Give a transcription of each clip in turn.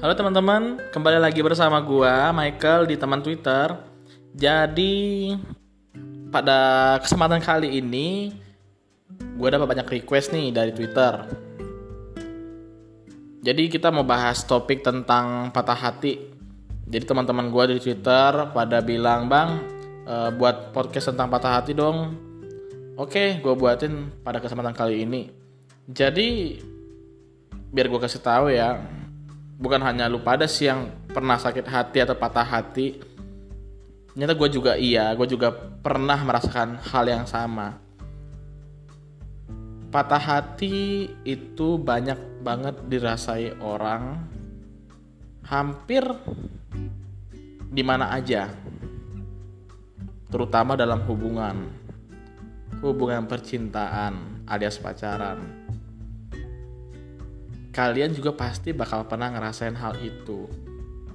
Halo teman-teman, kembali lagi bersama gua Michael di teman Twitter. Jadi pada kesempatan kali ini gua dapat banyak request nih dari Twitter. Jadi kita mau bahas topik tentang patah hati. Jadi teman-teman gua di Twitter pada bilang, "Bang, eh, buat podcast tentang patah hati dong." Oke, gue buatin pada kesempatan kali ini. Jadi biar gue kasih tahu ya, bukan hanya lu pada sih yang pernah sakit hati atau patah hati. Ternyata gue juga iya, gue juga pernah merasakan hal yang sama. Patah hati itu banyak banget dirasai orang, hampir di mana aja, terutama dalam hubungan hubungan percintaan alias pacaran. Kalian juga pasti bakal pernah ngerasain hal itu.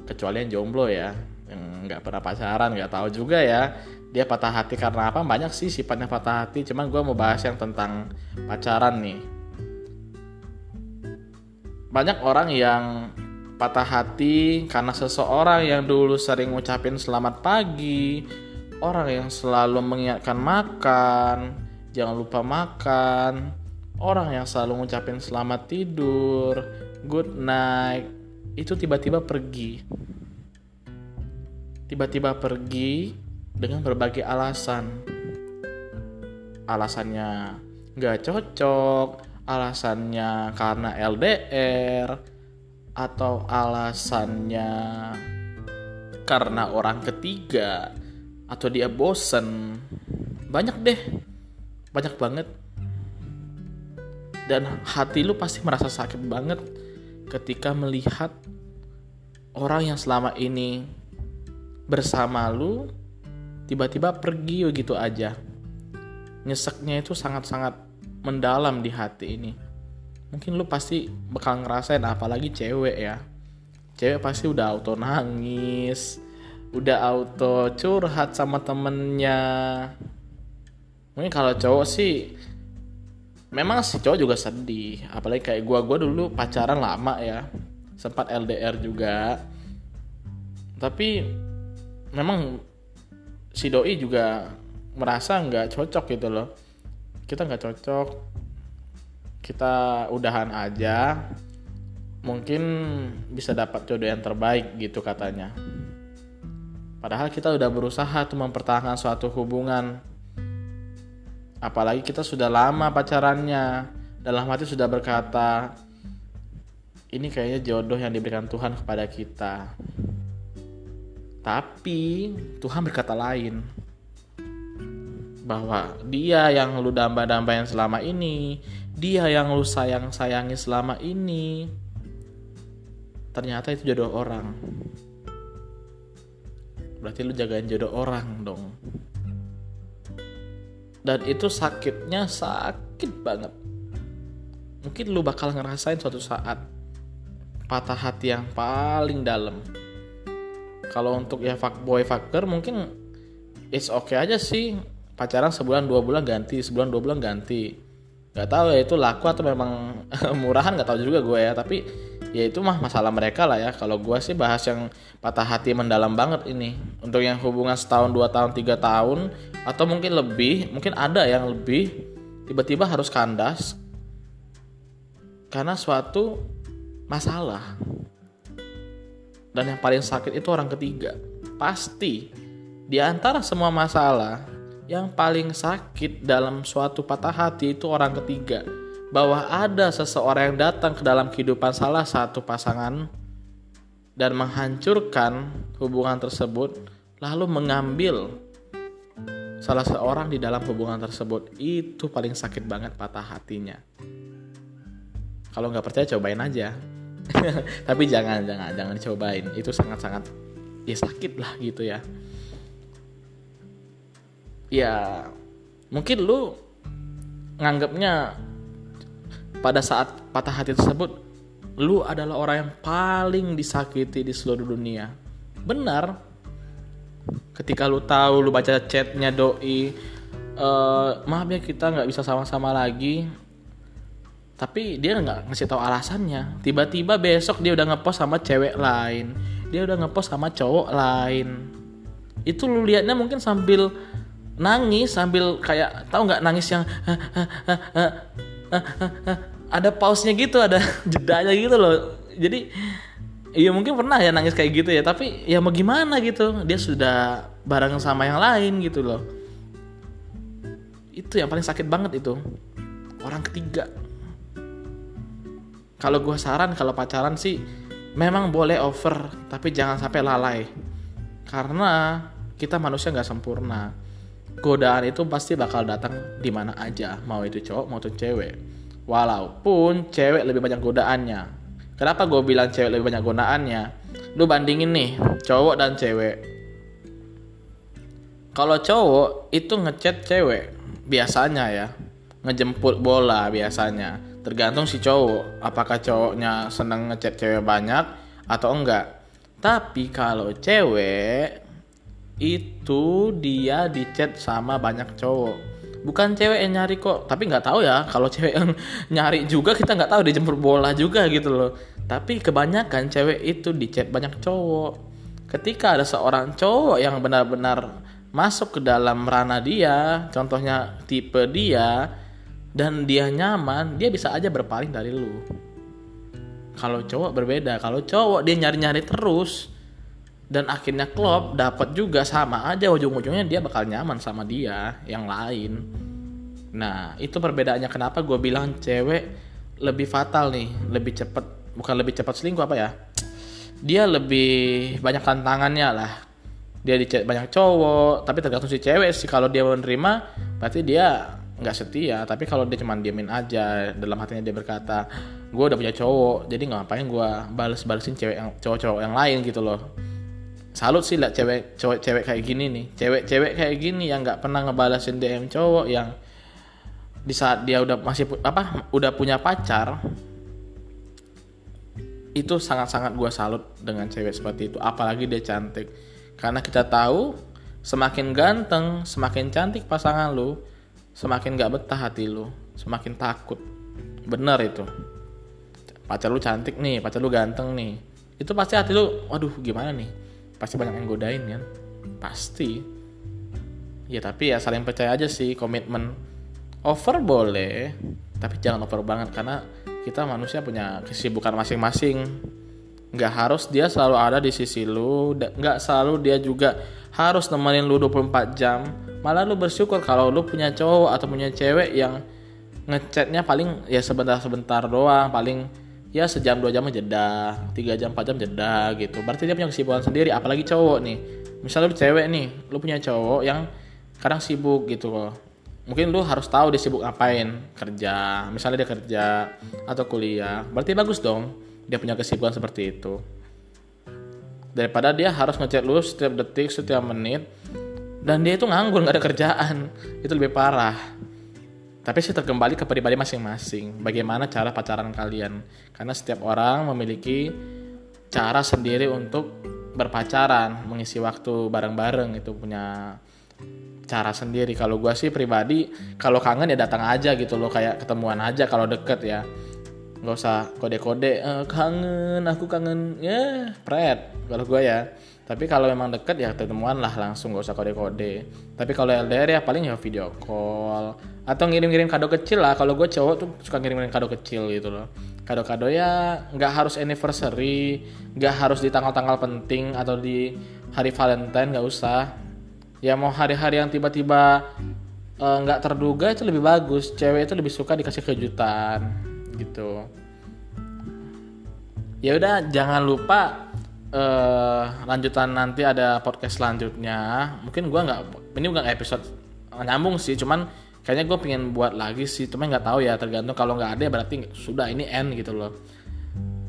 Kecuali yang jomblo ya, yang nggak pernah pacaran, nggak tahu juga ya. Dia patah hati karena apa? Banyak sih sifatnya patah hati. Cuman gue mau bahas yang tentang pacaran nih. Banyak orang yang patah hati karena seseorang yang dulu sering ngucapin selamat pagi, orang yang selalu mengingatkan makan, jangan lupa makan, orang yang selalu ngucapin selamat tidur, good night, itu tiba-tiba pergi. Tiba-tiba pergi dengan berbagai alasan. Alasannya nggak cocok, alasannya karena LDR, atau alasannya karena orang ketiga, atau dia bosen banyak deh banyak banget dan hati lu pasti merasa sakit banget ketika melihat orang yang selama ini bersama lu tiba-tiba pergi gitu aja. Nyeseknya itu sangat-sangat mendalam di hati ini. Mungkin lu pasti bakal ngerasain apalagi cewek ya. Cewek pasti udah auto nangis udah auto curhat sama temennya. Mungkin kalau cowok sih memang si cowok juga sedih. Apalagi kayak gua gua dulu pacaran lama ya. Sempat LDR juga. Tapi memang si doi juga merasa nggak cocok gitu loh. Kita nggak cocok. Kita udahan aja. Mungkin bisa dapat jodoh yang terbaik gitu katanya. Padahal kita udah berusaha tuh mempertahankan suatu hubungan. Apalagi kita sudah lama pacarannya. Dalam hati sudah berkata, ini kayaknya jodoh yang diberikan Tuhan kepada kita. Tapi Tuhan berkata lain. Bahwa dia yang lu damba-dambain selama ini, dia yang lu sayang-sayangi selama ini, ternyata itu jodoh orang berarti lu jagain jodoh orang dong dan itu sakitnya sakit banget. Mungkin lu bakal ngerasain suatu saat patah hati yang paling dalam. Kalau untuk ya fuckboy fucker mungkin it's okay aja sih. Pacaran sebulan dua bulan ganti sebulan dua bulan ganti. Nggak tahu ya itu laku atau memang murahan nggak tahu juga gue ya. Tapi ya itu mah masalah mereka lah ya. Kalau gue sih bahas yang patah hati mendalam banget ini. Untuk yang hubungan setahun dua tahun tiga tahun atau mungkin lebih mungkin ada yang lebih tiba-tiba harus kandas karena suatu masalah. Dan yang paling sakit itu orang ketiga. Pasti di antara semua masalah yang paling sakit dalam suatu patah hati itu orang ketiga. Bahwa ada seseorang yang datang ke dalam kehidupan salah satu pasangan dan menghancurkan hubungan tersebut lalu mengambil salah seorang di dalam hubungan tersebut itu paling sakit banget patah hatinya. Kalau nggak percaya cobain aja. Tapi jangan jangan jangan dicobain. Itu sangat sangat ya sakit lah gitu ya. Ya mungkin lu nganggapnya pada saat patah hati tersebut lu adalah orang yang paling disakiti di seluruh dunia. Benar ketika lu tahu lu baca chatnya doi uh, maaf ya kita nggak bisa sama-sama lagi. Tapi dia nggak ngasih tahu alasannya. Tiba-tiba besok dia udah ngepost sama cewek lain. Dia udah ngepost sama cowok lain. Itu lu liatnya mungkin sambil nangis sambil kayak tahu nggak nangis yang ada pausnya gitu ada jedanya gitu loh. Jadi Iya mungkin pernah ya nangis kayak gitu ya tapi ya mau gimana gitu. Dia sudah bareng sama yang lain gitu loh. Itu yang paling sakit banget itu. Orang ketiga. Kalau gue saran kalau pacaran sih memang boleh over tapi jangan sampai lalai. Karena kita manusia nggak sempurna. Godaan itu pasti bakal datang di mana aja. Mau itu cowok mau itu cewek. Walaupun cewek lebih banyak godaannya Kenapa gue bilang cewek lebih banyak gunaannya? Lu bandingin nih cowok dan cewek. Kalau cowok itu ngechat cewek biasanya ya, ngejemput bola biasanya. Tergantung si cowok, apakah cowoknya seneng ngechat cewek banyak atau enggak. Tapi kalau cewek itu dia dicat sama banyak cowok bukan cewek yang nyari kok tapi nggak tahu ya. Kalau cewek yang nyari juga kita nggak tahu dia jemput bola juga gitu loh. Tapi kebanyakan cewek itu dicat banyak cowok. Ketika ada seorang cowok yang benar-benar masuk ke dalam ranah dia contohnya tipe dia dan dia nyaman dia bisa aja berpaling dari lu. Kalau cowok berbeda. Kalau cowok dia nyari-nyari terus dan akhirnya klub dapat juga sama aja ujung-ujungnya dia bakal nyaman sama dia yang lain. Nah itu perbedaannya kenapa gue bilang cewek lebih fatal nih lebih cepet bukan lebih cepat selingkuh apa ya? Dia lebih banyak tantangannya lah. Dia di banyak cowok tapi tergantung si cewek sih. Kalau dia menerima berarti dia nggak setia. Tapi kalau dia cuma diemin aja dalam hatinya dia berkata gue udah punya cowok jadi ngapain gue bales-balesin cewek yang cowok-cowok yang lain gitu loh salut sih lah cewek cowok cewek kayak gini nih. Cewek-cewek kayak gini yang nggak pernah ngebalasin DM cowok yang di saat dia udah masih apa udah punya pacar itu sangat-sangat gue salut dengan cewek seperti itu. Apalagi dia cantik. Karena kita tahu semakin ganteng semakin cantik pasangan lu semakin gak betah hati lu. Semakin takut. Bener itu. Pacar lu cantik nih pacar lu ganteng nih. Itu pasti hati lu waduh gimana nih pasti banyak yang godain kan? Pasti. Ya tapi ya saling percaya aja sih komitmen. Over boleh tapi jangan over banget karena kita manusia punya kesibukan masing-masing. Nggak harus dia selalu ada di sisi lu nggak selalu dia juga harus nemenin lu 24 jam. Malah lu bersyukur kalau lu punya cowok atau punya cewek yang ngechatnya paling ya sebentar-sebentar doang paling ya sejam dua jam jeda tiga jam empat jam jeda gitu. Berarti dia punya kesibukan sendiri apalagi cowok nih. Misalnya lu cewek nih lu punya cowok yang kadang sibuk gitu loh. Mungkin lu harus tahu dia sibuk ngapain kerja misalnya dia kerja atau kuliah. Berarti bagus dong dia punya kesibukan seperti itu. Daripada dia harus ngechat lu setiap detik setiap menit dan dia itu nganggur nggak ada kerjaan. Itu lebih parah tapi sih terkembali ke pribadi masing-masing. Bagaimana cara pacaran kalian? Karena setiap orang memiliki cara sendiri untuk berpacaran, mengisi waktu bareng-bareng itu punya cara sendiri. Kalau gue sih pribadi, kalau kangen ya datang aja gitu loh, kayak ketemuan aja kalau deket ya. Gak usah kode-kode, e, kangen, aku kangen, ya, yeah, pret. Kalau gue ya tapi kalau memang deket ya ketemuan lah langsung gak usah kode-kode. Tapi kalau LDR ya paling ya video call. Atau ngirim-ngirim kado kecil lah. Kalau gue cowok tuh suka ngirim-ngirim kado kecil gitu loh. Kado-kado ya nggak harus anniversary nggak harus di tanggal-tanggal penting atau di hari Valentine nggak usah. Ya mau hari-hari yang tiba-tiba eh, nggak uh, terduga itu lebih bagus. Cewek itu lebih suka dikasih kejutan gitu. Ya udah jangan lupa uh, lanjutan nanti ada podcast selanjutnya. Mungkin gue nggak ini bukan episode nyambung sih cuman kayaknya gue pengen buat lagi sih cuman nggak tahu ya tergantung kalau nggak ada berarti sudah ini end gitu loh.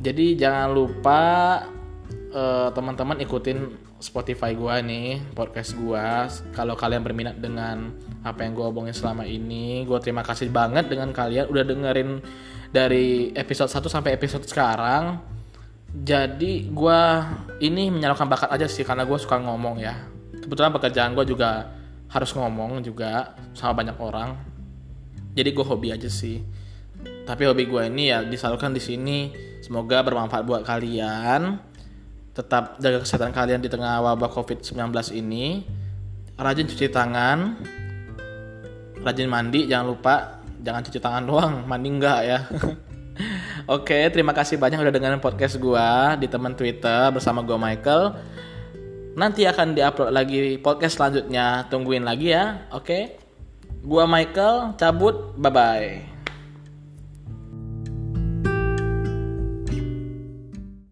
Jadi jangan lupa uh, teman-teman ikutin Spotify gue nih podcast gue kalau kalian berminat dengan apa yang gue omongin selama ini gue terima kasih banget dengan kalian udah dengerin dari episode 1 sampai episode sekarang jadi gue ini menyalurkan bakat aja sih karena gue suka ngomong ya. Kebetulan pekerjaan gue juga harus ngomong juga sama banyak orang. Jadi gue hobi aja sih. Tapi hobi gue ini ya disalurkan di sini. Semoga bermanfaat buat kalian. Tetap jaga kesehatan kalian di tengah wabah covid-19 ini. Rajin cuci tangan. Rajin mandi jangan lupa. Jangan cuci tangan doang mandi enggak ya Oke, terima kasih banyak udah dengerin podcast gua di teman Twitter bersama gua Michael. Nanti akan diupload lagi podcast selanjutnya. Tungguin lagi ya. Oke. Gua Michael cabut. Bye bye.